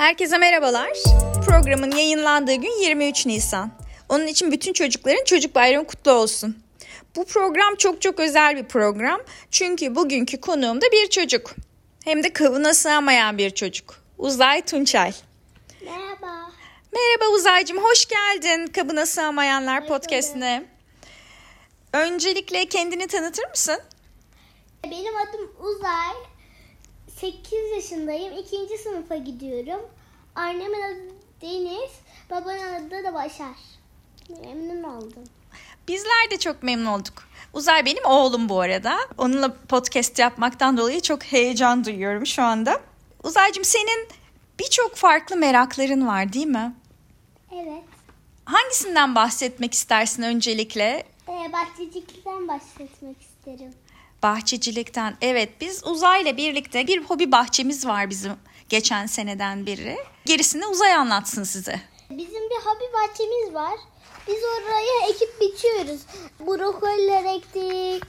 Herkese merhabalar. Programın yayınlandığı gün 23 Nisan. Onun için bütün çocukların çocuk bayramı kutlu olsun. Bu program çok çok özel bir program. Çünkü bugünkü konuğum da bir çocuk. Hem de kabına sığamayan bir çocuk. Uzay Tunçay. Merhaba. Merhaba Uzaycığım, hoş geldin Kabına Sığamayanlar podcastine. Öncelikle kendini tanıtır mısın? Benim adım Uzay. 8 yaşındayım. 2. sınıfa gidiyorum. Annemin adı Deniz. Babamın adı da Başar. Memnun oldum. Bizler de çok memnun olduk. Uzay benim oğlum bu arada. Onunla podcast yapmaktan dolayı çok heyecan duyuyorum şu anda. Uzaycığım senin birçok farklı merakların var değil mi? Evet. Hangisinden bahsetmek istersin öncelikle? Ee, bahçecilikten bahsetmek isterim. Bahçecilikten. Evet biz Uzay'la birlikte bir hobi bahçemiz var bizim geçen seneden beri. Gerisini Uzay anlatsın size. Bizim bir hobi bahçemiz var. Biz oraya ekip biçiyoruz. Brokoliler ektik.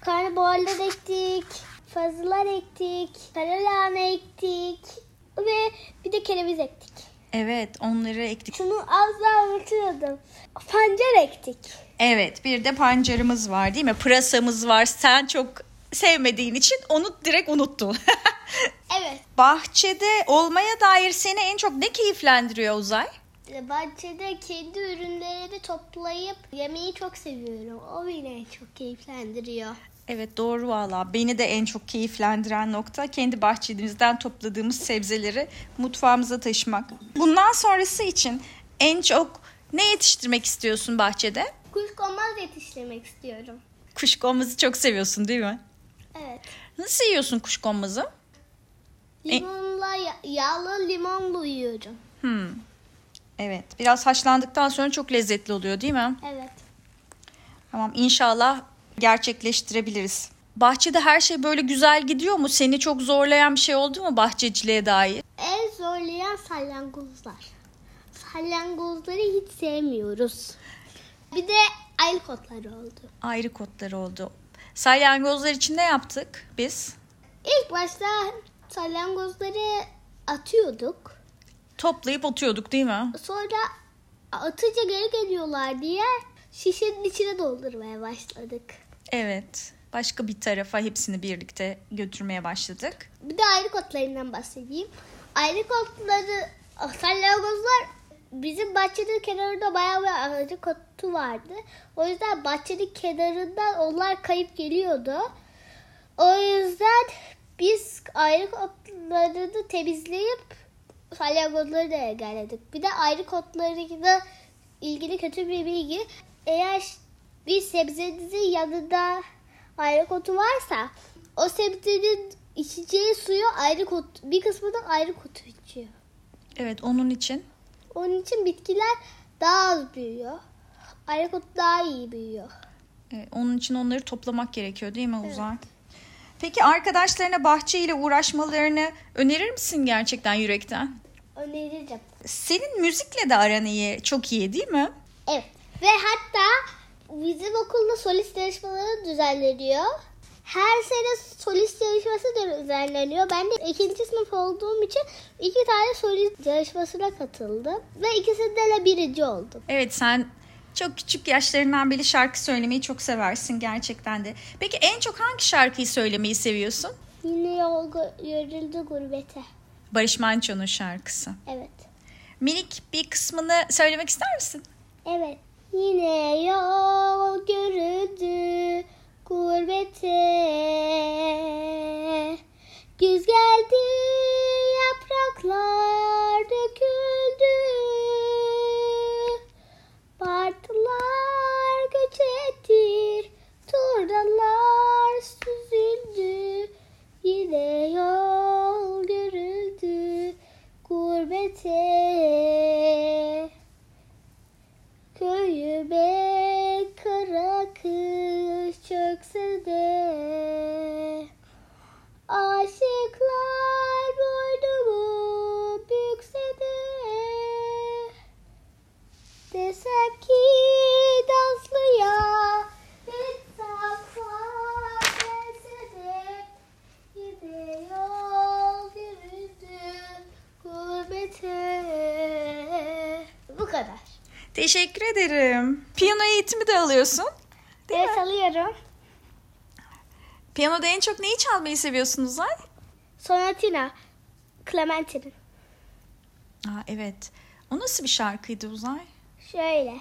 Karnabaharlar ektik. Fazlalar ektik. Karalahana ektik. Ve bir de kereviz ektik. Evet onları ektik. Şunu az daha unutuyordum. Pancar ektik. Evet bir de pancarımız var değil mi? Pırasamız var. Sen çok sevmediğin için onu direkt unuttun. Evet. Bahçede olmaya dair seni en çok ne keyiflendiriyor Uzay? Bahçede kendi ürünleri toplayıp yemeği çok seviyorum. O beni çok keyiflendiriyor. Evet doğru valla. Beni de en çok keyiflendiren nokta kendi bahçemizden topladığımız sebzeleri mutfağımıza taşımak. Bundan sonrası için en çok ne yetiştirmek istiyorsun bahçede? Kuşkonmaz yetiştirmek istiyorum. Kuşkonmazı çok seviyorsun değil mi? Evet. Nasıl yiyorsun kuşkonmazı? Limonla ya- yağlı limonlu yiyorum. Hmm. Evet. Biraz haşlandıktan sonra çok lezzetli oluyor değil mi? Evet. Tamam inşallah gerçekleştirebiliriz. Bahçede her şey böyle güzel gidiyor mu? Seni çok zorlayan bir şey oldu mu bahçeciliğe dair? En zorlayan salyangozlar. Salyangozları hiç sevmiyoruz. Bir de aylık otları oldu. Ayrı kodları oldu. Salyangozlar için ne yaptık biz? İlk başta salyangozları atıyorduk. Toplayıp atıyorduk değil mi? Sonra atınca geri geliyorlar diye şişenin içine doldurmaya başladık. Evet. Başka bir tarafa hepsini birlikte götürmeye başladık. Bir de ayrı otlarından bahsedeyim. Ayrı otları salyangozlar bizim bahçenin kenarında bayağı bir ayrı otu vardı. O yüzden bahçenin kenarından onlar kayıp geliyordu. O yüzden biz ayrı otlarını temizleyip salyangozları da engelledik. Bir de ayrı otlarıyla ilgili kötü bir bilgi. Eğer bir sebzenizin yanında ayrı otu varsa o sebzenin içeceği suyu ayrı kot, bir kısmı da ayrı otu içiyor. Evet onun için Onun için bitkiler daha az büyüyor. Ayrı ot daha iyi büyüyor. e, onun için onları toplamak gerekiyor değil mi Uzay? Peki arkadaşlarına bahçeyle uğraşmalarını önerir misin gerçekten yürekten? Öneririm. Senin müzikle de aran iyi, çok iyi değil mi? Evet. Ve hatta bizim okulda solist yarışmaları düzenleniyor. Her sene solist yarışması düzenleniyor. Ben de ikinci sınıf olduğum için iki tane solist yarışmasına katıldım. Ve ikisinde de birinci oldum. Evet sen çok küçük yaşlarından beri şarkı söylemeyi çok seversin gerçekten de. Peki en çok hangi şarkıyı söylemeyi seviyorsun? Yine yol gö- yürüldü gurbete. Barış Manço'nun şarkısı. Evet. Minik bir kısmını söylemek ister misin? Evet. Yine yol görüldü gurbete. Güz geldi yapraklar Teşekkür ederim. Piyano eğitimi de alıyorsun. Değil evet mi? alıyorum. Piyanoda en çok neyi çalmayı seviyorsunuz Uzay? Sonatina. Clementine'in. Aa, evet. O nasıl bir şarkıydı Uzay? Şöyle.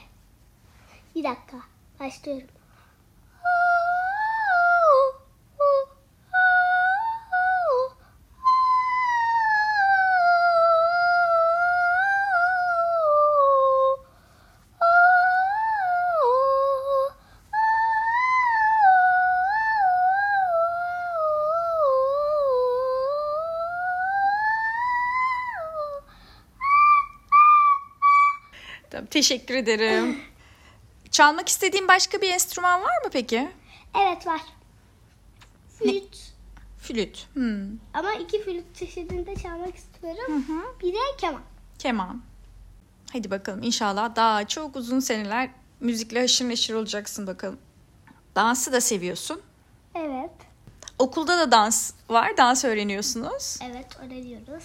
Bir dakika. Başlıyorum. Teşekkür ederim. Çalmak istediğin başka bir enstrüman var mı peki? Evet var. Flüt. Flüt. Hmm. Ama iki flüt çeşidinde çalmak istiyorum. Hı hı. Bir de keman. Keman. Hadi bakalım inşallah daha çok uzun seneler müzikle haşır neşir olacaksın bakalım. Dansı da seviyorsun. Evet. Okulda da dans var. Dans öğreniyorsunuz. Evet öğreniyoruz.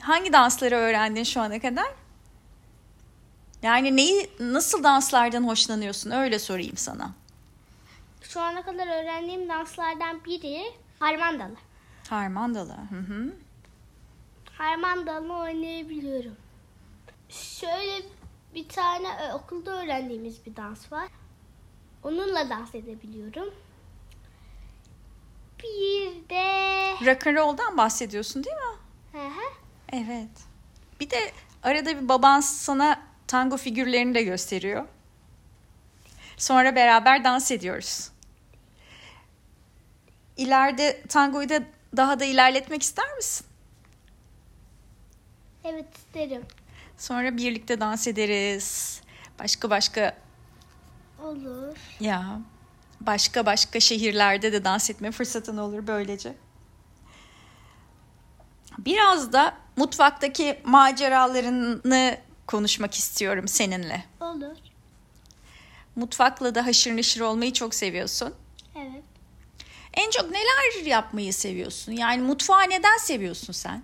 Hangi dansları öğrendin şu ana kadar? Yani neyi nasıl danslardan hoşlanıyorsun? Öyle sorayım sana. Şu ana kadar öğrendiğim danslardan biri harmandalı. Harmandalı. Hı hı. Harmandalını oynayabiliyorum. Şöyle bir tane e, okulda öğrendiğimiz bir dans var. Onunla dans edebiliyorum. Bir de... Rock and roll'dan bahsediyorsun değil mi? Hı hı. Evet. Bir de arada bir baban sana tango figürlerini de gösteriyor. Sonra beraber dans ediyoruz. İleride tangoyu da daha da ilerletmek ister misin? Evet isterim. Sonra birlikte dans ederiz. Başka başka Olur. ya başka başka şehirlerde de dans etme fırsatın olur böylece. Biraz da mutfaktaki maceralarını konuşmak istiyorum seninle. Olur. Mutfakla da haşır neşir olmayı çok seviyorsun. Evet. En çok neler yapmayı seviyorsun? Yani mutfağı neden seviyorsun sen?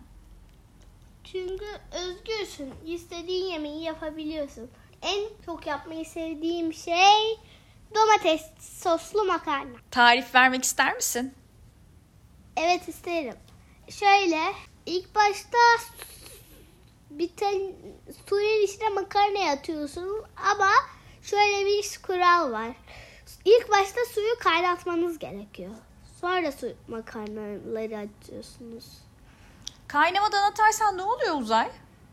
Çünkü özgürsün. İstediğin yemeği yapabiliyorsun. En çok yapmayı sevdiğim şey domates soslu makarna. Tarif vermek ister misin? Evet isterim. Şöyle ilk başta bir tane suyun içine makarna atıyorsun ama şöyle bir kural var. İlk başta suyu kaynatmanız gerekiyor. Sonra su makarnaları atıyorsunuz. Kaynamadan atarsan ne oluyor Uzay?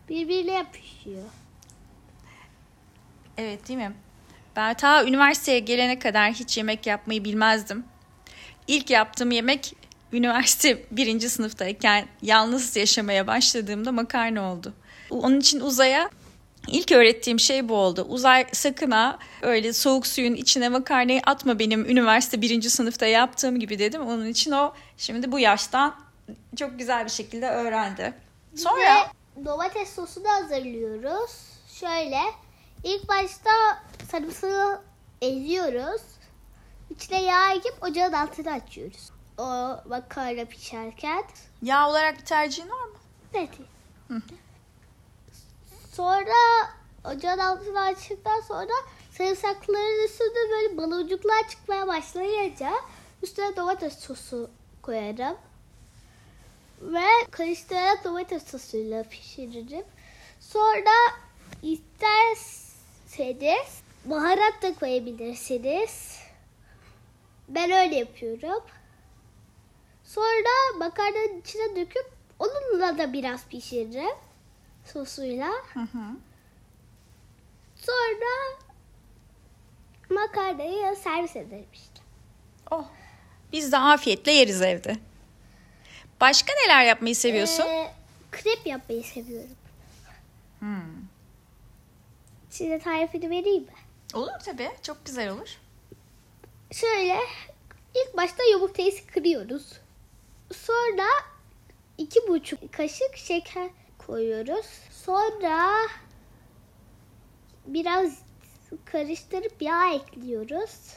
Birbirine yapışıyor. Evet değil mi? Ben ta üniversiteye gelene kadar hiç yemek yapmayı bilmezdim. İlk yaptığım yemek üniversite birinci sınıftayken yalnız yaşamaya başladığımda makarna oldu. Onun için Uzay'a ilk öğrettiğim şey bu oldu. Uzay sakın ha öyle soğuk suyun içine makarnayı atma benim üniversite birinci sınıfta yaptığım gibi dedim. Onun için o şimdi bu yaştan çok güzel bir şekilde öğrendi. Sonra Ve domates sosu da hazırlıyoruz. Şöyle ilk başta sarımsağı eziyoruz. İçine yağ ekip ocağın altını açıyoruz. O makarna pişerken. yağ olarak bir tercihin var mı? Evet. Sonra ocağın altını açtıktan sonra sarımsakların üstünde böyle baloncuklar çıkmaya başlayınca üstüne domates sosu koyarım. Ve karıştırarak domates sosuyla pişiririm. Sonra isterseniz baharat da koyabilirsiniz. Ben öyle yapıyorum. Sonra makarnanın içine döküp onunla da biraz pişiririm sosuyla. Hı hı. Sonra makarnayı servis ederim işte. Oh. Biz de afiyetle yeriz evde. Başka neler yapmayı seviyorsun? Ee, krep yapmayı seviyorum. Hmm. Size tarifini vereyim mi? Olur tabii. Çok güzel olur. Şöyle ilk başta yumurtayı kırıyoruz. Sonra iki buçuk kaşık şeker koyuyoruz. Sonra biraz karıştırıp yağ ekliyoruz.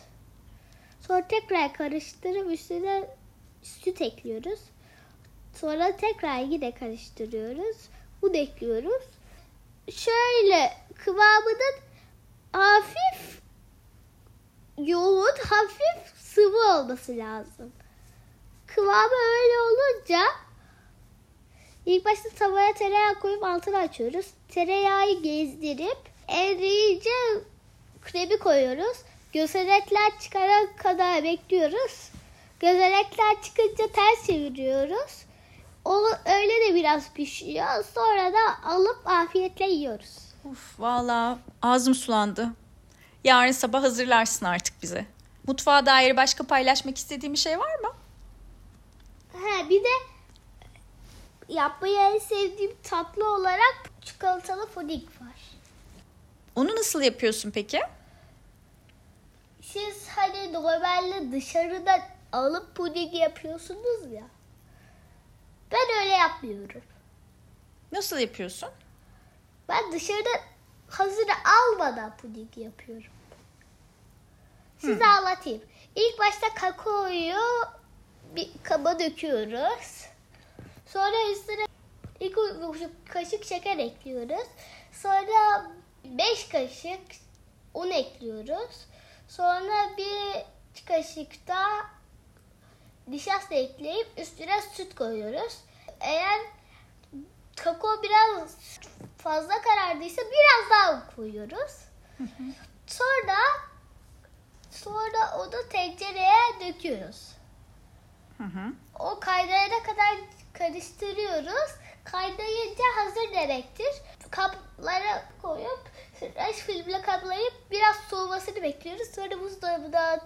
Sonra tekrar karıştırıp üstüne süt ekliyoruz. Sonra tekrar yine karıştırıyoruz. Un ekliyoruz. Şöyle kıvamının hafif yoğun, hafif sıvı olması lazım. Kıvamı öyle olunca ilk başta tavaya tereyağı koyup altını açıyoruz. Tereyağı gezdirip eriyince kremi koyuyoruz. Gözenekler çıkana kadar bekliyoruz. Gözenekler çıkınca ters çeviriyoruz. O öyle de biraz pişiyor. Sonra da alıp afiyetle yiyoruz. Uf valla ağzım sulandı. Yarın sabah hazırlarsın artık bize. Mutfağa dair başka paylaşmak istediğim bir şey var mı? Ha bir de yapmayı en sevdiğim tatlı olarak çikolatalı puding var. Onu nasıl yapıyorsun peki? Siz hani normalde dışarıda alıp puding yapıyorsunuz ya. Ben öyle yapmıyorum. Nasıl yapıyorsun? Ben dışarıda hazırı almadan puding yapıyorum. Size anlatayım. İlk başta kakaoyu bir kaba döküyoruz. Sonra üstüne ilk buçuk kaşık şeker ekliyoruz. Sonra 5 kaşık un ekliyoruz. Sonra bir kaşık da nişasta ekleyip üstüne süt koyuyoruz. Eğer kakao biraz fazla karardıysa biraz daha koyuyoruz. Sonra sonra onu tencereye döküyoruz. Hı hı. O kaynayana kadar karıştırıyoruz. Kaynayınca hazır demektir. Kaplara koyup tıraş filmle kaplayıp biraz soğumasını bekliyoruz. Sonra buzdolabına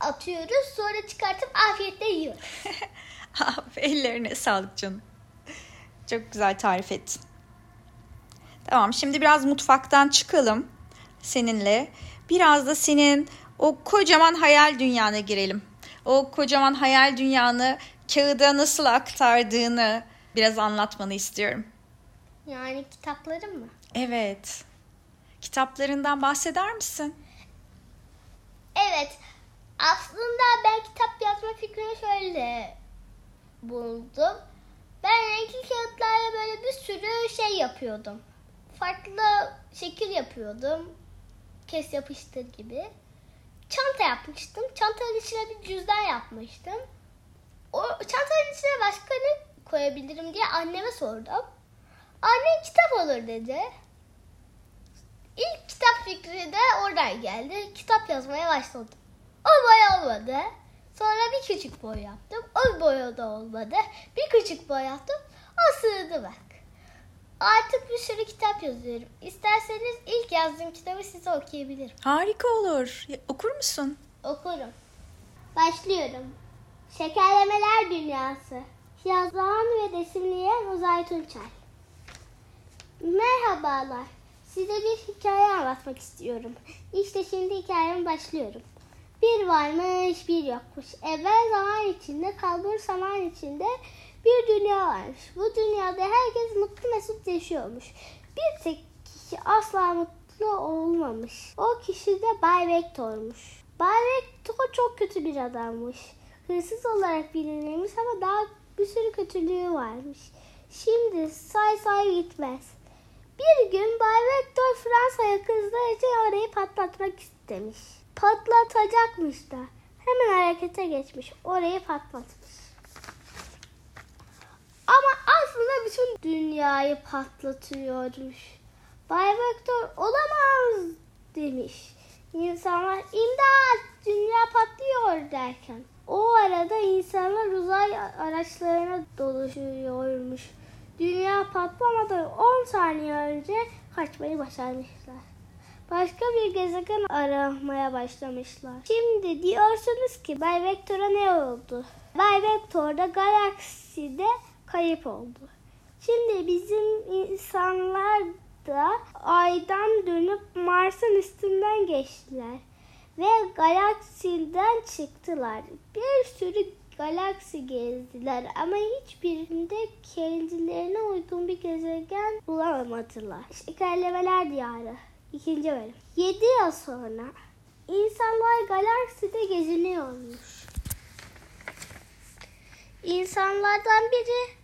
atıyoruz. Sonra çıkartıp afiyetle yiyoruz. Ellerine sağlık canım. Çok güzel tarif ettin. Tamam şimdi biraz mutfaktan çıkalım seninle. Biraz da senin o kocaman hayal dünyana girelim. O kocaman hayal dünyanı kağıda nasıl aktardığını biraz anlatmanı istiyorum. Yani kitaplarım mı? Evet. Kitaplarından bahseder misin? Evet. Aslında ben kitap yazma fikrini şöyle buldum. Ben renkli kağıtlarla böyle bir sürü şey yapıyordum. Farklı şekil yapıyordum. Kes yapıştır gibi. Çanta yapmıştım. Çantanın içine bir cüzdan yapmıştım. İçine başka ne koyabilirim diye anneme sordum. Anne kitap olur dedi. İlk kitap fikri de oradan geldi. Kitap yazmaya başladım. O boy olmadı. Sonra bir küçük boy yaptım. O boy da olmadı. Bir küçük boy yaptım. O sığdı bak. Artık bir sürü kitap yazıyorum. İsterseniz ilk yazdığım kitabı size okuyabilirim. Harika olur. Okur musun? Okurum. Başlıyorum. Şekerlemeler Dünyası. Yazan ve resimleyen Uzay Tunçay. Merhabalar. Size bir hikaye anlatmak istiyorum. İşte şimdi hikayeme başlıyorum. Bir varmış, bir yokmuş. Evvel zaman içinde, kalbur zaman içinde bir dünya varmış. Bu dünyada herkes mutlu mesut yaşıyormuş. Bir tek kişi asla mutlu olmamış. O kişi de Bay Vektor'muş. Bay Vektor çok kötü bir adammış. Hırsız olarak bilinirmiş ama daha bir sürü kötülüğü varmış. Şimdi say say gitmez. Bir gün Bay Vektor Fransa'ya için orayı patlatmak istemiş. Patlatacakmış da. Hemen harekete geçmiş. Orayı patlatmış. Ama aslında bütün dünyayı patlatıyormuş. Bay Vektor olamaz demiş. İnsanlar imdat dünya patlıyor derken. O arada insanlar uzay araçlarına doluşuyormuş. Dünya patlamadan 10 saniye önce kaçmayı başarmışlar. Başka bir gezegen aramaya başlamışlar. Şimdi diyorsunuz ki Bay Vektor'a ne oldu? Bay Vektor da galakside kayıp oldu. Şimdi bizim insanlar da aydan dönüp Mars'ın üstünden geçtiler ve galaksiden çıktılar. Bir sürü galaksi gezdiler ama hiçbirinde kendilerine uygun bir gezegen bulamadılar. Şekerlemeler Diyarı 2. bölüm. 7 yıl sonra insanlar galakside geziniyormuş. İnsanlardan biri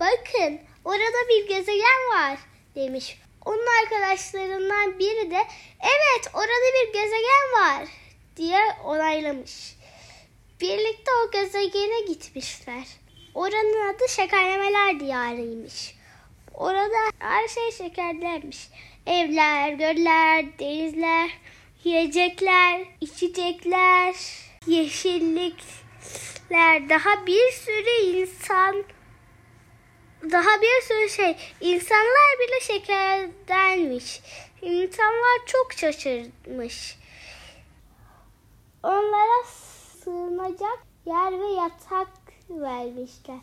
bakın orada bir gezegen var demiş. Onun arkadaşlarından biri de evet orada bir gezegen var diye onaylamış. birlikte o gezegene gitmişler. Oranın adı şekerlemeler diyarıymış. Orada her şey şekerlermiş. Evler, göller, denizler, yiyecekler, içecekler, yeşillikler, daha bir sürü insan, daha bir sürü şey. İnsanlar bile şekerdenmiş. İnsanlar çok şaşırmış. Onlara sığınacak yer ve yatak vermişler.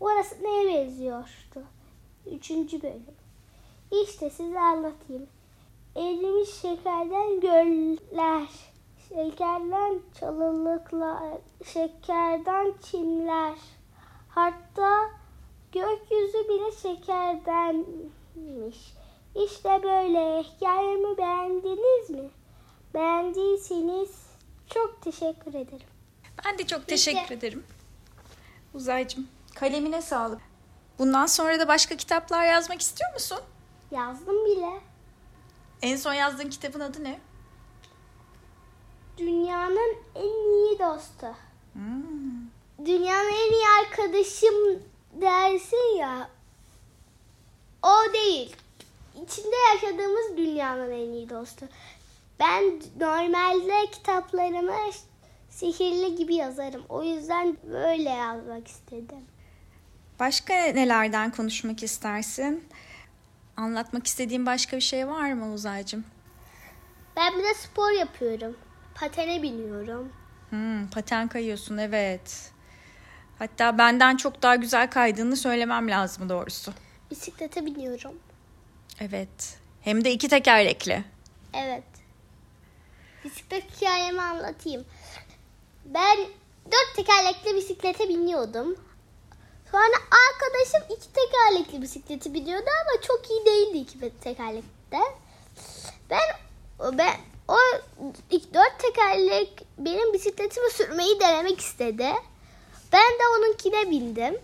Orası neye benziyordu? Üçüncü bölüm. İşte size anlatayım. Erimiş şekerden göller, şekerden çalılıklar, şekerden çimler. Hatta gökyüzü bile şekerdenmiş. İşte böyle. Hikayemi beğendiniz mi? Beğendiyseniz çok teşekkür ederim. Ben de çok teşekkür ederim. Uzaycığım kalemine sağlık. Bundan sonra da başka kitaplar yazmak istiyor musun? Yazdım bile. En son yazdığın kitabın adı ne? Dünyanın en iyi dostu. Hmm. Dünyanın en iyi arkadaşım dersin ya. O değil. İçinde yaşadığımız dünyanın en iyi dostu. Ben normalde kitaplarımı sihirli gibi yazarım. O yüzden böyle yazmak istedim. Başka nelerden konuşmak istersin? Anlatmak istediğin başka bir şey var mı Uzaycığım? Ben bir de spor yapıyorum. Patene biniyorum. Hmm, paten kayıyorsun evet. Hatta benden çok daha güzel kaydığını söylemem lazım doğrusu. Bisiklete biniyorum. Evet. Hem de iki tekerlekli. Evet. Bisiklet hikayemi anlatayım. Ben dört tekerlekli bisiklete biniyordum. Sonra arkadaşım iki tekerlekli bisikleti biniyordu ama çok iyi değildi iki tekerlekte. Ben ben o ilk dört tekerlek benim bisikletimi sürmeyi denemek istedi. Ben de onunkine bindim.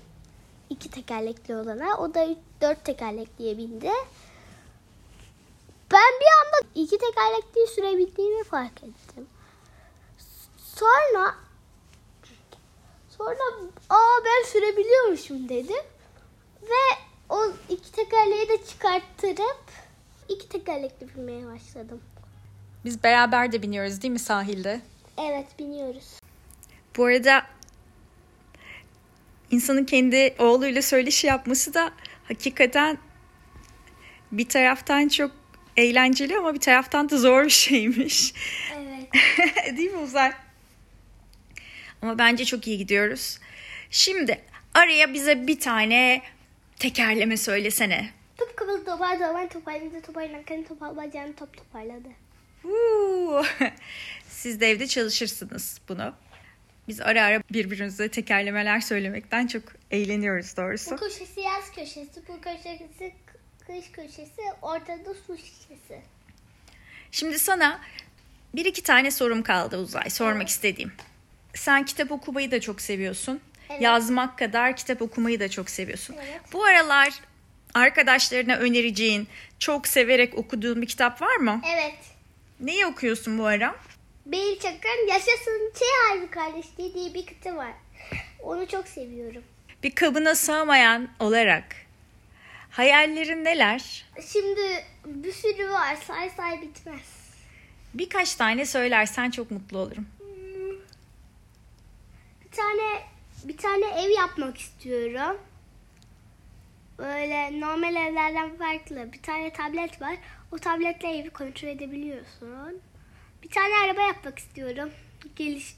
İki tekerlekli olana. O da dört tekerlekliye bindi. Ben bir anda iki tekerlekliyi sürebildiğimi fark ettim. Sonra sonra aa ben sürebiliyormuşum dedim. Ve o iki tekerleği de çıkarttırıp iki tekerlekli binmeye başladım. Biz beraber de biniyoruz değil mi sahilde? Evet biniyoruz. Bu arada insanın kendi oğluyla söyleşi yapması da hakikaten bir taraftan çok eğlenceli ama bir taraftan da zor bir şeymiş. Evet. Değil mi Uzay? Ama bence çok iyi gidiyoruz. Şimdi araya bize bir tane tekerleme söylesene. Top kapalı toparladı, toparladı, toparlarken toparlayacağını top toparladı. Siz de evde çalışırsınız bunu. Biz ara ara birbirimize tekerlemeler söylemekten çok eğleniyoruz doğrusu. Bu köşesi yaz köşesi, bu köşesi kış köşesi, ortada su şişesi. Şimdi sana bir iki tane sorum kaldı Uzay sormak evet. istediğim. Sen kitap okumayı da çok seviyorsun. Evet. Yazmak kadar kitap okumayı da çok seviyorsun. Evet. Bu aralar arkadaşlarına önereceğin, çok severek okuduğun bir kitap var mı? Evet. Neyi okuyorsun bu ara? Beyin Çakır'ın Yaşasın Çey Harbi Kardeşliği diye bir kitap var. Onu çok seviyorum. Bir kabına sığmayan olarak hayallerin neler? Şimdi bir sürü var. Say say bitmez. Birkaç tane söylersen çok mutlu olurum. Hmm. Bir tane bir tane ev yapmak istiyorum. Böyle normal evlerden farklı. Bir tane tablet var. O tabletle evi kontrol edebiliyorsun. Bir tane araba yapmak istiyorum. Geliş,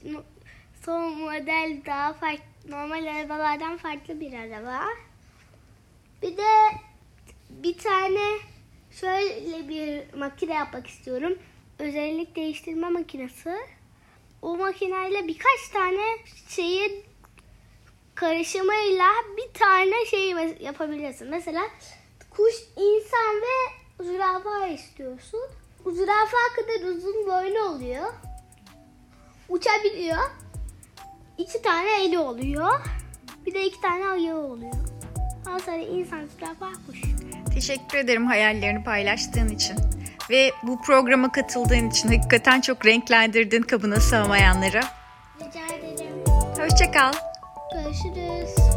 son model daha farklı, normal arabalardan farklı bir araba. Bir de bir tane şöyle bir makine yapmak istiyorum. Özellik değiştirme makinesi. O makineyle birkaç tane şeyi karışımıyla bir tane şey yapabilirsin. Mesela kuş, insan ve zürafa istiyorsun. Zürafa kadar uzun boynu oluyor. Uçabiliyor. İki tane eli oluyor. Bir de iki tane ayağı oluyor. Ondan sonra insan zürafa kuş. Teşekkür ederim hayallerini paylaştığın için. Ve bu programa katıldığın için hakikaten çok renklendirdin kabına sığmayanları. Rica ederim. Hoşçakal. Görüşürüz.